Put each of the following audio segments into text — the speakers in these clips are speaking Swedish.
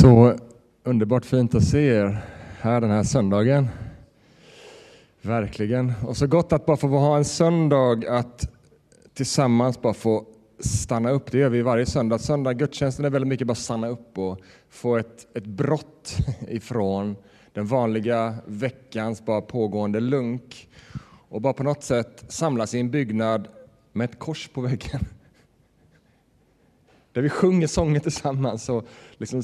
Så underbart fint att se er här den här söndagen. Verkligen. Och så gott att bara få ha en söndag att tillsammans bara få stanna upp. Det gör vi varje söndag. Söndag gudstjänsten är väldigt mycket bara stanna upp och få ett, ett brott ifrån den vanliga veckans bara pågående lunk och bara på något sätt samlas i en byggnad med ett kors på väggen. Där vi sjunger sånger tillsammans och liksom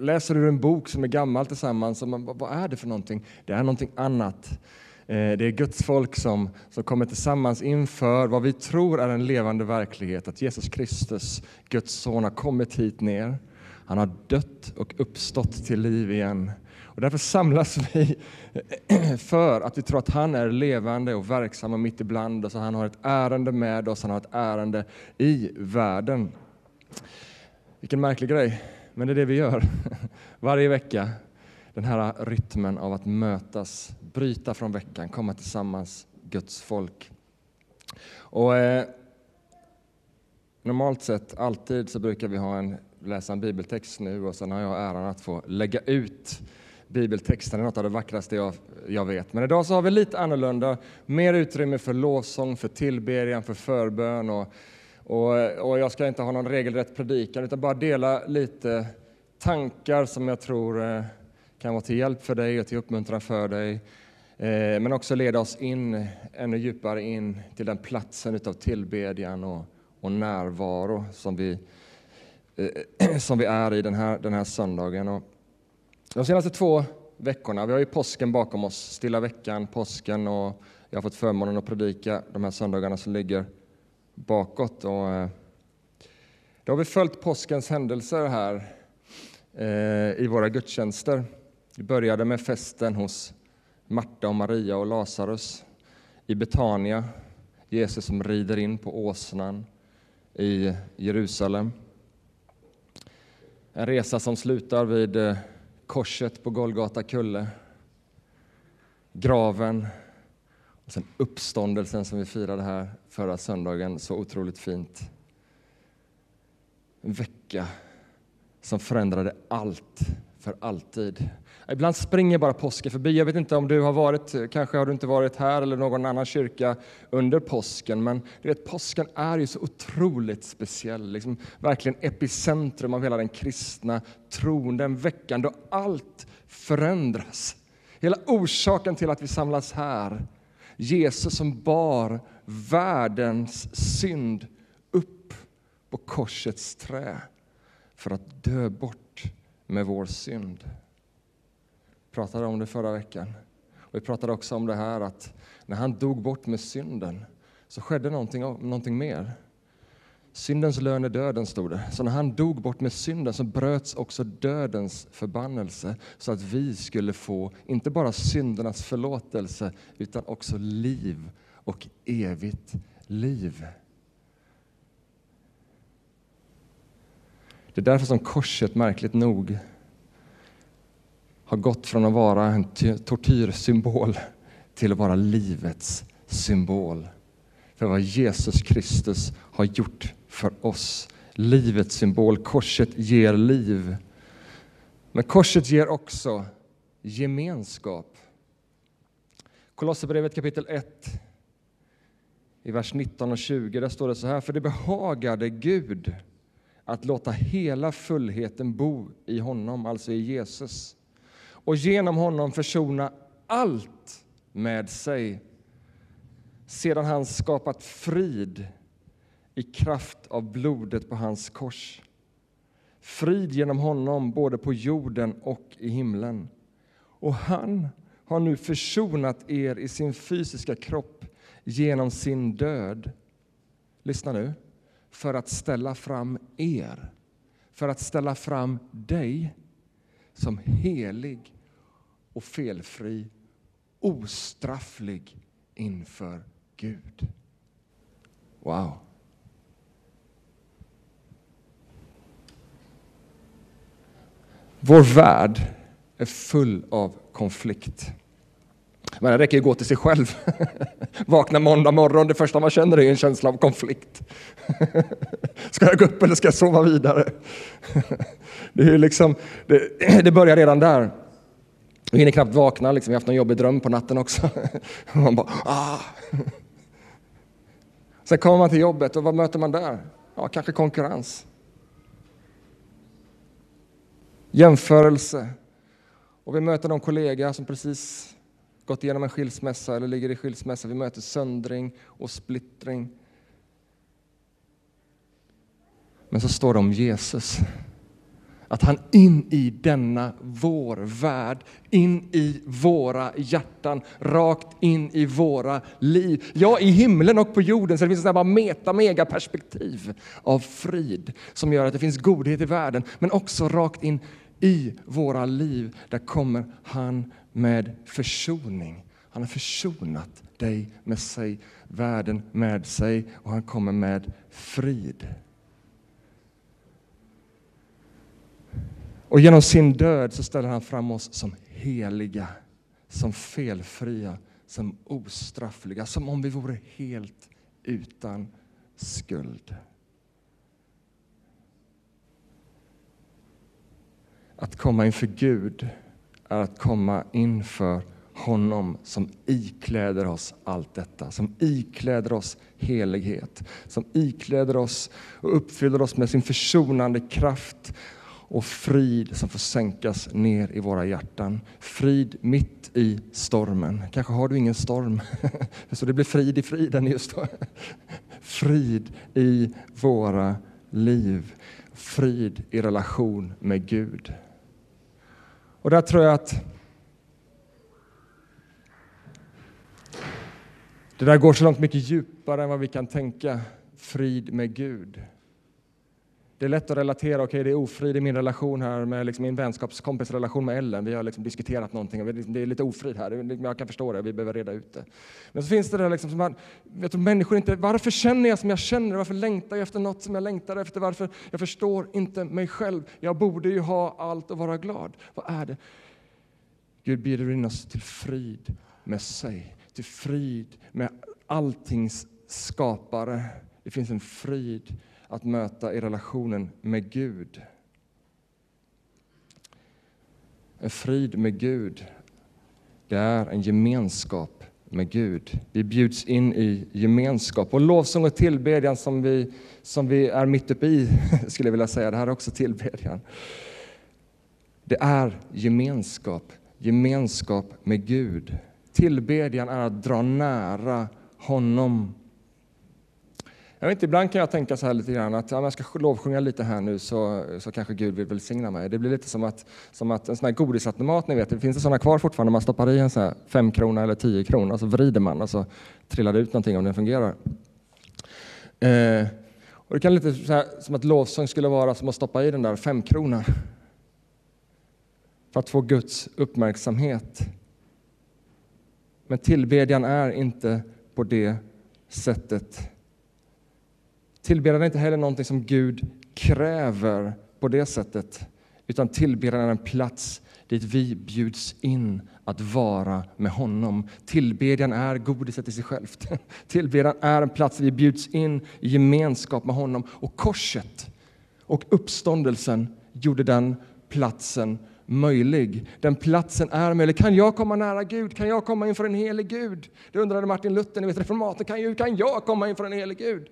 läser ur en bok som är gammal tillsammans. Och man, vad är det för någonting? Det är någonting annat. Eh, det är Guds folk som, som kommer tillsammans inför vad vi tror är en levande verklighet, att Jesus Kristus, Guds son, har kommit hit ner. Han har dött och uppstått till liv igen. Och därför samlas vi för att vi tror att han är levande och verksam och mitt ibland oss. Han har ett ärende med oss, han har ett ärende i världen. Vilken märklig grej. Men det är det vi gör varje vecka. Den här rytmen av att mötas, bryta från veckan, komma tillsammans, Guds folk. Och eh, Normalt sett, alltid, så brukar vi ha en, läsa en bibeltext nu och sen har jag äran att få lägga ut bibeltexten. Det är något av det vackraste jag, jag vet. Men idag så har vi lite annorlunda, mer utrymme för lovsång, för tillbedjan, för förbön och och, och, jag ska inte ha någon regelrätt predikan utan bara dela lite tankar som jag tror eh, kan vara till hjälp för dig och till uppmuntran för dig. Eh, men också leda oss in ännu djupare in till den platsen utav tillbedjan och, och närvaro som vi, eh, som vi är i den här, den här söndagen. Och de senaste två veckorna, vi har ju påsken bakom oss, stilla veckan, påsken och jag har fått förmånen att predika de här söndagarna som ligger bakåt. Och, eh, då har vi följt påskens händelser här eh, i våra gudstjänster. Vi började med festen hos Marta och Maria och Lazarus i Betania. Jesus som rider in på åsnan i Jerusalem. En resa som slutar vid eh, korset på Golgata kulle. Graven och sen uppståndelsen som vi firade här förra söndagen så otroligt fint. En vecka som förändrade allt för alltid. Ibland springer bara påsken förbi. Jag vet inte om du har varit, kanske har du inte varit här eller någon annan kyrka under påsken, men du vet, påsken är ju så otroligt speciell. Liksom, verkligen epicentrum av hela den kristna tron, den veckan då allt förändras. Hela orsaken till att vi samlas här Jesus som bar världens synd upp på korsets trä för att dö bort med vår synd. Vi pratade om det förra veckan. Och vi pratade också om det här att när han dog bort med synden så skedde någonting, någonting mer. Syndens lön är döden, stod det. Så när han dog bort med synden så bröts också dödens förbannelse så att vi skulle få inte bara syndernas förlåtelse utan också liv och evigt liv. Det är därför som korset, märkligt nog, har gått från att vara en tortyrsymbol till att vara livets symbol för vad Jesus Kristus har gjort för oss. Livets symbol. Korset ger liv. Men korset ger också gemenskap. Kolosserbrevet kapitel 1, i vers 19 och 20, där står det så här. För det behagade Gud att låta hela fullheten bo i honom, alltså i Jesus och genom honom försona allt med sig sedan han skapat frid i kraft av blodet på hans kors. Frid genom honom både på jorden och i himlen. Och han har nu försonat er i sin fysiska kropp genom sin död. Lyssna nu. För att ställa fram er, för att ställa fram dig som helig och felfri, ostrafflig inför Gud. Wow. Vår värld är full av konflikt. Men det räcker ju att gå till sig själv. Vakna måndag morgon, det första man känner är en känsla av konflikt. Ska jag gå upp eller ska jag sova vidare? Det, är liksom, det, det börjar redan där. Vi hinner knappt vakna, liksom. vi har haft en jobbig dröm på natten också. Man bara, ah. Sen kommer man till jobbet och vad möter man där? Ja, kanske konkurrens. Jämförelse. Och vi möter någon kollega som precis gått igenom en skilsmässa eller ligger i skilsmässa. Vi möter söndring och splittring. Men så står det om Jesus. Att han in i denna vår värld, in i våra hjärtan, rakt in i våra liv. Ja, i himlen och på jorden. Så det finns ett meta mega perspektiv av frid som gör att det finns godhet i världen. Men också rakt in i våra liv. Där kommer han med försoning. Han har försonat dig med sig, världen med sig och han kommer med frid. Och genom sin död så ställer han fram oss som heliga, som felfria, som ostraffliga, som om vi vore helt utan skuld. Att komma inför Gud är att komma inför honom som ikläder oss allt detta, som ikläder oss helighet, som ikläder oss och uppfyller oss med sin försonande kraft och frid som får sänkas ner i våra hjärtan. Frid mitt i stormen. Kanske har du ingen storm, så det blir frid i friden just då. Frid i våra liv. Frid i relation med Gud. Och där tror jag att det där går så långt mycket djupare än vad vi kan tänka. Frid med Gud. Det är lätt att relatera, okej okay, det är ofrid i min relation här med liksom min vänskapskompisrelation med Ellen. Vi har liksom diskuterat någonting och liksom, det är lite ofrid här. Liksom, jag kan förstå det, vi behöver reda ut det. Men så finns det där liksom som man, jag tror människor inte, varför känner jag som jag känner? Varför längtar jag efter något som jag längtar efter? Varför? Jag förstår inte mig själv. Jag borde ju ha allt och vara glad. Vad är det? Gud bjuder in oss till frid med sig, till frid med alltings skapare. Det finns en frid att möta i relationen med Gud. En frid med Gud, det är en gemenskap med Gud. Vi bjuds in i gemenskap. Och lovsång och tillbedjan som vi, som vi är mitt uppe i, skulle jag vilja säga, det här är också tillbedjan. Det är gemenskap, gemenskap med Gud. Tillbedjan är att dra nära honom jag vet ibland kan jag tänka så här lite grann att om jag ska lovsjunga lite här nu så, så kanske Gud vill välsigna mig. Det blir lite som att, som att en sån här godisautomat, ni vet, det finns det sådana kvar fortfarande, man stoppar i en sån här fem krona eller tio krona och så vrider man och så trillar det ut någonting om den fungerar. Eh, och det kan lite så här, som att lovsång skulle vara som att stoppa i den där fem kronan för att få Guds uppmärksamhet. Men tillbedjan är inte på det sättet Tillbedjan är inte heller någonting som Gud kräver på det sättet, utan tillbedjan är en plats dit vi bjuds in att vara med honom. Tillbedjan är godiset i sig självt. Tillbedjan är en plats där vi bjuds in i gemenskap med honom. Och korset och uppståndelsen gjorde den platsen möjlig. Den platsen är möjlig. Kan jag komma nära Gud? Kan jag komma inför en helig Gud? Det undrade Martin Luther, ni vet reformaten. Kan, kan jag komma inför en helig Gud?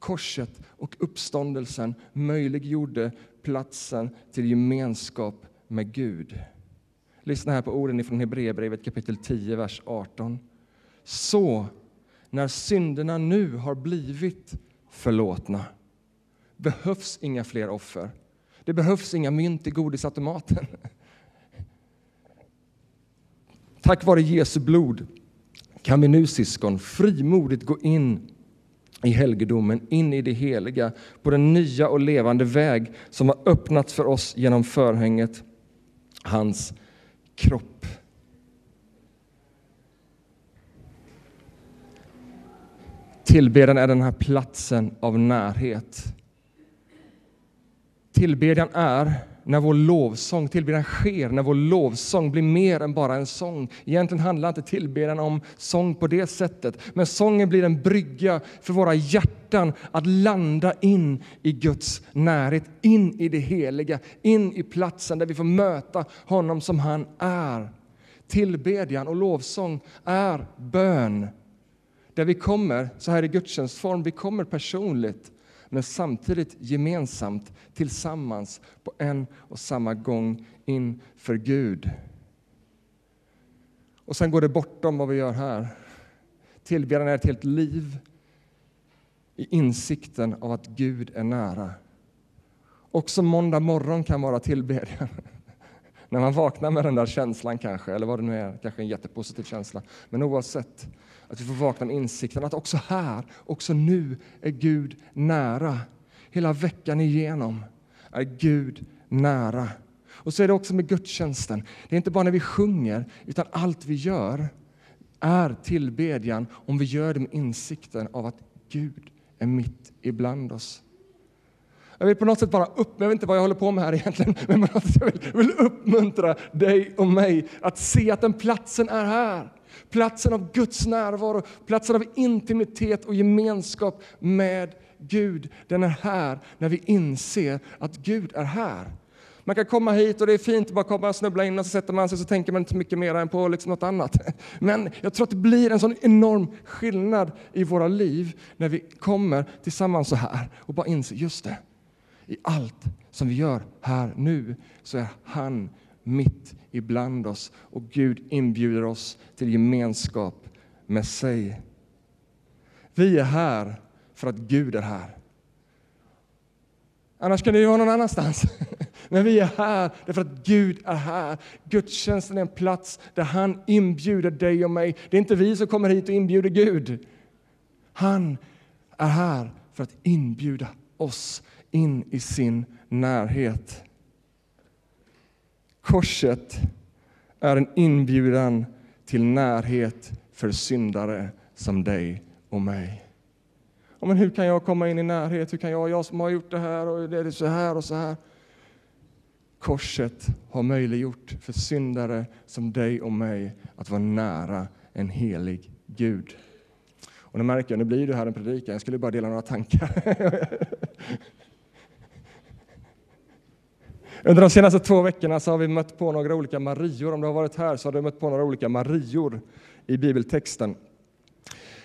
Korset och uppståndelsen möjliggjorde platsen till gemenskap med Gud. Lyssna här på orden från Hebreerbrevet kapitel 10, vers 18. Så, när synderna nu har blivit förlåtna behövs inga fler offer. Det behövs inga mynt i godisautomaten. Tack vare Jesu blod kan vi nu, syskon, frimodigt gå in i helgedomen, in i det heliga, på den nya och levande väg som har öppnats för oss genom förhänget, hans kropp. Tillbedjan är den här platsen av närhet. Tillbedjan är när vår lovsång, tillbedjan sker, när vår lovsång blir mer än bara en sång. Egentligen handlar inte tillbedjan om sång på det sättet, men sången blir en brygga för våra hjärtan att landa in i Guds närhet, in i det heliga, in i platsen där vi får möta honom som han är. Tillbedjan och lovsång är bön. Där vi kommer, så här i gudstjänstform, vi kommer personligt men samtidigt gemensamt, tillsammans, på en och samma gång inför Gud. Och sen går det bortom vad vi gör här. Tillbedjan är ett helt liv i insikten av att Gud är nära. Också måndag morgon kan vara tillbedjan. När man vaknar med den där känslan kanske, eller vad det nu är, kanske en jättepositiv känsla. Men oavsett, att vi får vakna med insikten att också här, också nu, är Gud nära. Hela veckan igenom är Gud nära. Och så är det också med gudstjänsten. Det är inte bara när vi sjunger, utan allt vi gör är tillbedjan om vi gör det med insikten av att Gud är mitt ibland oss. Jag vill på något sätt bara upp, jag vet inte vad jag håller på med här egentligen, men på något sätt, jag vill, jag vill uppmuntra dig och mig att se att den platsen är här. Platsen av Guds närvaro, platsen av intimitet och gemenskap med Gud. Den är här när vi inser att Gud är här. Man kan komma hit och det är fint att bara komma och snubbla in och så sätter man sig så tänker man inte mycket mer än på liksom något annat. Men jag tror att det blir en sån enorm skillnad i våra liv när vi kommer tillsammans så här och bara inser, just det, i allt som vi gör här nu så är han mitt ibland oss och Gud inbjuder oss till gemenskap med sig. Vi är här för att Gud är här. Annars kan det ju vara någon annanstans. Men vi är här därför att Gud är här. Gudstjänsten är en plats där han inbjuder dig och mig. Det är inte vi som kommer hit och inbjuder Gud. Han är här för att inbjuda oss in i sin närhet. Korset är en inbjudan till närhet för syndare som dig och mig. Ja, men hur kan jag komma in i närhet? Hur kan jag, jag som har gjort det här och det är så här och så här. Korset har möjliggjort för syndare som dig och mig att vara nära en helig Gud. Och nu märker jag, nu blir det här en predikan, jag skulle bara dela några tankar. Under de senaste två veckorna så har vi mött på några olika Marior. Om du har varit här så har du mött på några olika Marior i bibeltexten.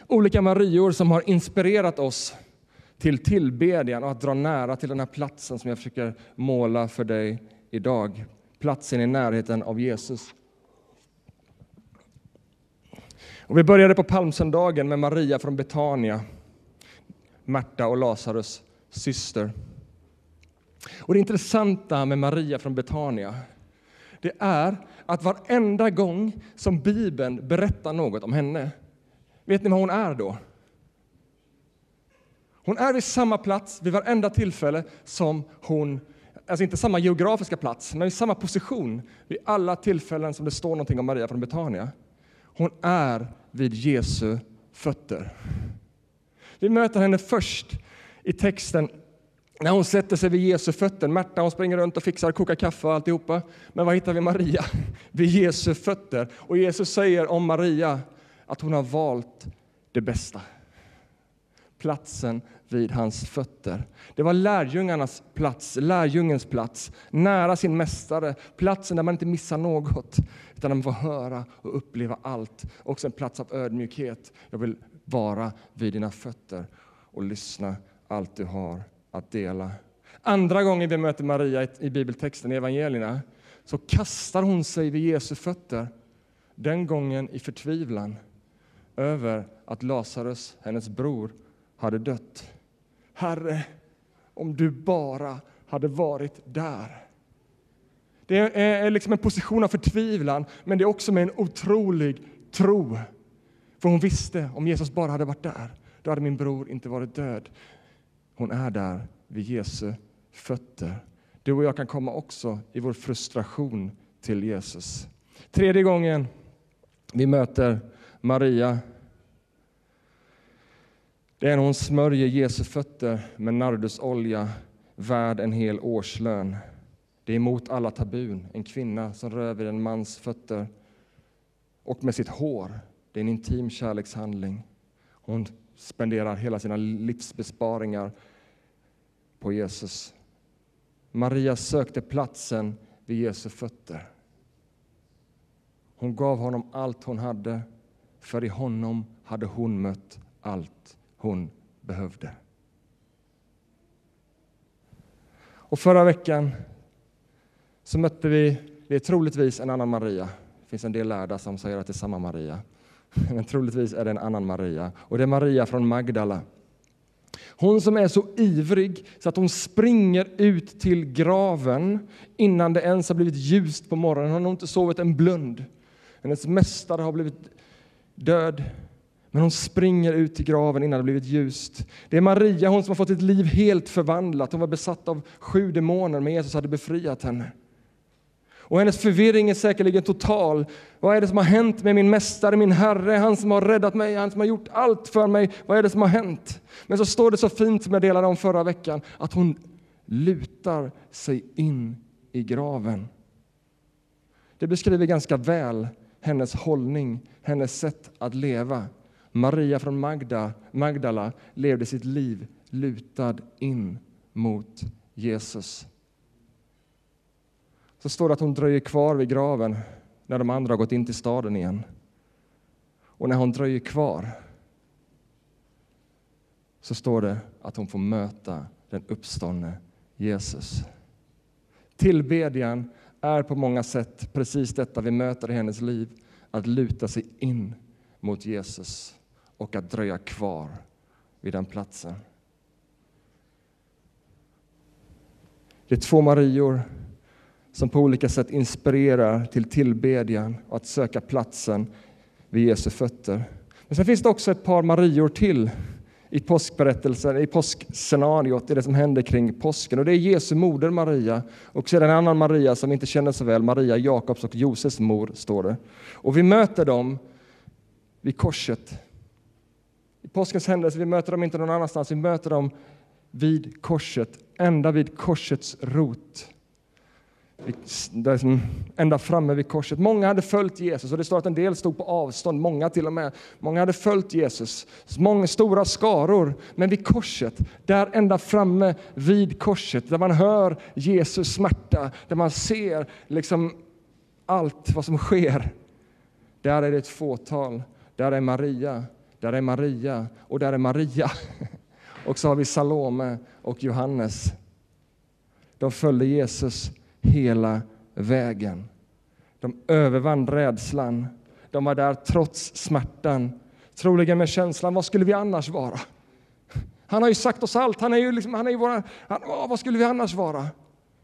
Olika Marior som har inspirerat oss till tillbedjan och att dra nära till den här platsen som jag försöker måla för dig idag. Platsen i närheten av Jesus. Och vi började på palmsöndagen med Maria från Betania, Märta och Lazarus syster. Och det intressanta med Maria från Betania det är att varenda gång som Bibeln berättar något om henne, vet ni vad hon är då? Hon är vid samma plats vid varenda tillfälle som hon, alltså inte samma geografiska plats, men i samma position vid alla tillfällen som det står någonting om Maria från Betania. Hon är vid Jesu fötter. Vi möter henne först i texten när hon sätter sig vid Jesu fötter. Märta hon springer runt och fixar kokar kaffe och alltihopa. Men vad hittar vi Maria? Vid Jesu fötter. Och Jesus säger om Maria att hon har valt det bästa. Platsen vid hans fötter. Det var lärjungarnas plats, lärjungens plats, nära sin mästare, platsen där man inte missar något, utan där man får höra och uppleva allt. Också en plats av ödmjukhet. Jag vill vara vid dina fötter och lyssna allt du har att dela. Andra gången vi möter Maria i bibeltexten i evangelierna så kastar hon sig vid Jesu fötter, den gången i förtvivlan över att Lazarus, hennes bror, hade dött. Herre, om du bara hade varit där. Det är liksom en position av förtvivlan, men det är också med en otrolig tro. För hon visste, om Jesus bara hade varit där, då hade min bror inte varit död. Hon är där vid Jesu fötter. Du och jag kan komma också i vår frustration till Jesus. Tredje gången vi möter Maria det är när hon smörjer Jesu fötter med nardusolja värd en hel årslön. Det är emot alla tabun. En kvinna som rör vid en mans fötter och med sitt hår. Det är en intim kärlekshandling. Hon spenderar hela sina livsbesparingar på Jesus. Maria sökte platsen vid Jesu fötter. Hon gav honom allt hon hade, för i honom hade hon mött allt hon behövde. Och förra veckan så mötte vi, det är troligtvis en annan Maria. Det finns en del lärda som säger att det är samma Maria. Men troligtvis är det en annan Maria. Och det är Maria från Magdala. Hon som är så ivrig så att hon springer ut till graven innan det ens har blivit ljust på morgonen. Hon har inte sovit en blund. Hennes mästare har blivit död. Men hon springer ut till graven innan det blivit ljust. Det är Maria, hon som har fått sitt liv helt förvandlat. Hon var besatt av sju demoner, men Jesus hade befriat henne. Och hennes förvirring är säkerligen total. Vad är det som har hänt med min mästare, min Herre, han som har räddat mig, han som har gjort allt för mig? Vad är det som har hänt? Men så står det så fint som jag delade om förra veckan, att hon lutar sig in i graven. Det beskriver ganska väl hennes hållning, hennes sätt att leva. Maria från Magda, Magdala levde sitt liv lutad in mot Jesus. Så står det att hon dröjer kvar vid graven när de andra har gått in till staden igen. Och när hon dröjer kvar så står det att hon får möta den uppståndne Jesus. Tillbedjan är på många sätt precis detta vi möter i hennes liv, att luta sig in mot Jesus och att dröja kvar vid den platsen. Det är två Marior som på olika sätt inspirerar till tillbedjan och att söka platsen vid Jesu fötter. Men sen finns det också ett par Marior till i påskberättelsen, i påskscenariot, i det som händer kring påsken. Och det är Jesu moder Maria och sedan en annan Maria som vi inte känner så väl, Maria, Jakobs och Josefs mor, står det. Och vi möter dem vid korset. I påskens händelse, vi möter dem inte någon annanstans, vi möter dem vid korset, ända vid korsets rot ända framme vid korset. Många hade följt Jesus och det står att en del stod på avstånd, många till och med. Många hade följt Jesus, många stora skaror. Men vid korset, där ända framme vid korset, där man hör Jesus smärta, där man ser liksom allt vad som sker. Där är det ett fåtal. Där är Maria, där är Maria och där är Maria. Och så har vi Salome och Johannes. De följde Jesus hela vägen. De övervann rädslan. De var där trots smärtan, troligen med känslan vad skulle vi annars vara? Han har ju sagt oss allt. Han är ju liksom, han är ju våra, han, åh, vad skulle vi annars vara?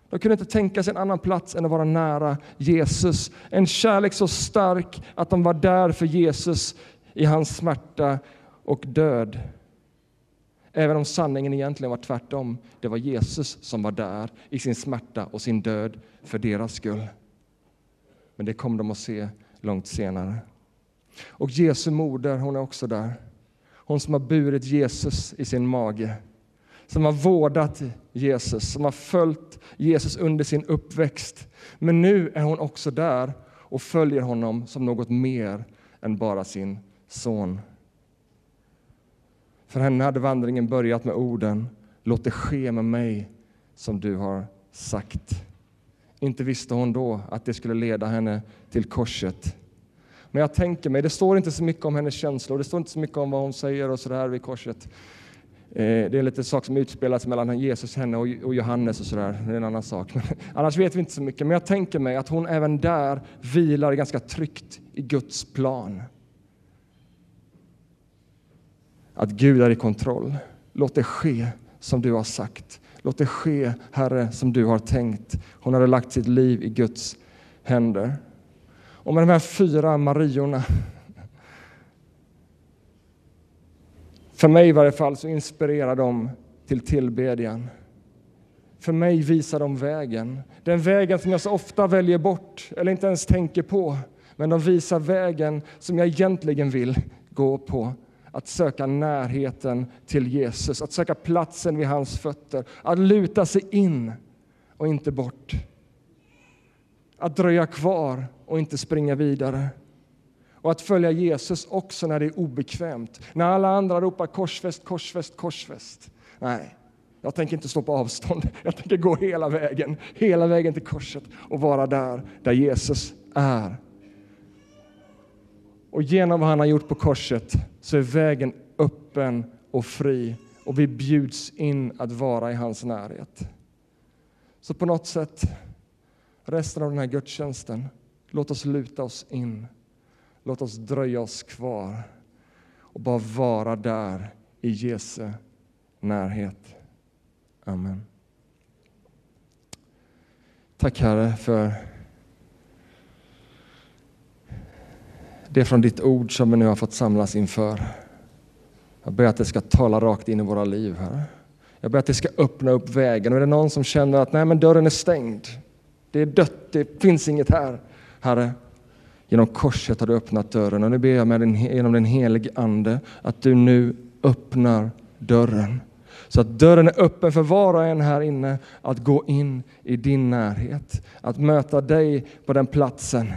De kunde inte tänka sig en annan plats än att vara nära Jesus. En kärlek så stark att de var där för Jesus i hans smärta och död. Även om sanningen egentligen var tvärtom. Det var Jesus som var där i sin smärta och sin död för deras skull. Men det kom de att se långt senare. Och Jesu moder, hon är också där. Hon som har burit Jesus i sin mage. Som har vårdat Jesus, som har följt Jesus under sin uppväxt. Men nu är hon också där och följer honom som något mer än bara sin son. För henne hade vandringen börjat med orden Låt det ske med mig som du har sagt. Inte visste hon då att det skulle leda henne till korset. Men jag tänker mig, det står inte så mycket om hennes känslor, det står inte så mycket om vad hon säger och så där vid korset. Eh, det är lite sak som utspelas mellan Jesus, henne och Johannes och sådär. Det är en annan sak. Men annars vet vi inte så mycket. Men jag tänker mig att hon även där vilar ganska tryggt i Guds plan att Gud är i kontroll. Låt det ske som du har sagt. Låt det ske, Herre, som du har tänkt. Hon hade lagt sitt liv i Guds händer. Och med de här fyra Mariorna För mig i varje fall så inspirerar de till tillbedjan. För mig visar de vägen. Den vägen som jag så ofta väljer bort eller inte ens tänker på. Men de visar vägen som jag egentligen vill gå på att söka närheten till Jesus, att söka platsen vid hans fötter, att luta sig in och inte bort. att dröja kvar och inte springa vidare. Och att följa Jesus också när det är obekvämt. När alla andra ropar korsfäst, korsfäst, korsfäst. Nej, jag tänker inte stå på avstånd. Jag tänker gå hela vägen, hela vägen till korset och vara där, där Jesus är. Och genom vad han har gjort på korset så är vägen öppen och fri och vi bjuds in att vara i hans närhet. Så på något sätt, resten av den här gudstjänsten, låt oss luta oss in. Låt oss dröja oss kvar och bara vara där i Jesu närhet. Amen. Tack Herre för det från ditt ord som vi nu har fått samlas inför. Jag ber att det ska tala rakt in i våra liv, Herre. Jag ber att det ska öppna upp vägen. Och är det någon som känner att nej, men dörren är stängd, det är dött, det finns inget här. Herre, genom korset har du öppnat dörren och nu ber jag med din, genom den helige Ande att du nu öppnar dörren. Så att dörren är öppen för var och en här inne att gå in i din närhet, att möta dig på den platsen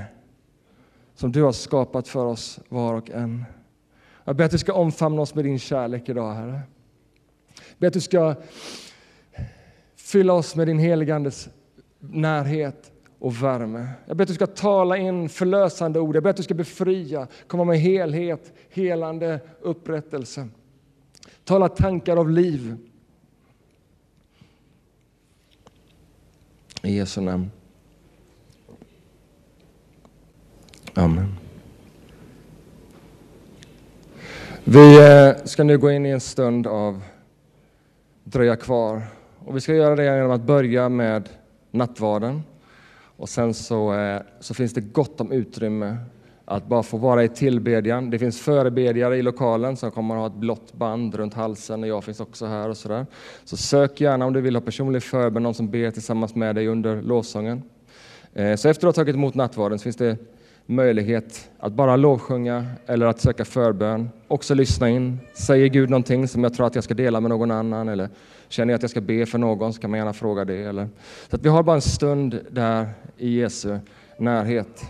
som du har skapat för oss var och en. Jag ber att du ska omfamna oss med din kärlek idag, Herre. Jag ber att du ska fylla oss med din heligandes närhet och värme. Jag ber att du ska tala in förlösande ord. Jag ber att du ska befria, komma med helhet, helande upprättelse. Tala tankar av liv. I Jesu namn. Amen. Vi eh, ska nu gå in i en stund av dröja kvar. Och vi ska göra det genom att börja med nattvarden. Och sen så, eh, så finns det gott om utrymme att bara få vara i tillbedjan. Det finns förebedjare i lokalen som kommer att ha ett blått band runt halsen och jag finns också här och sådär. Så sök gärna om du vill ha personlig förbön, någon som ber tillsammans med dig under lovsången. Eh, så efter att ha tagit emot nattvarden så finns det möjlighet att bara lovsjunga eller att söka förbön. Också lyssna in. Säger Gud någonting som jag tror att jag ska dela med någon annan eller känner jag att jag ska be för någon så kan man gärna fråga det. Eller. Så att vi har bara en stund där i Jesu närhet.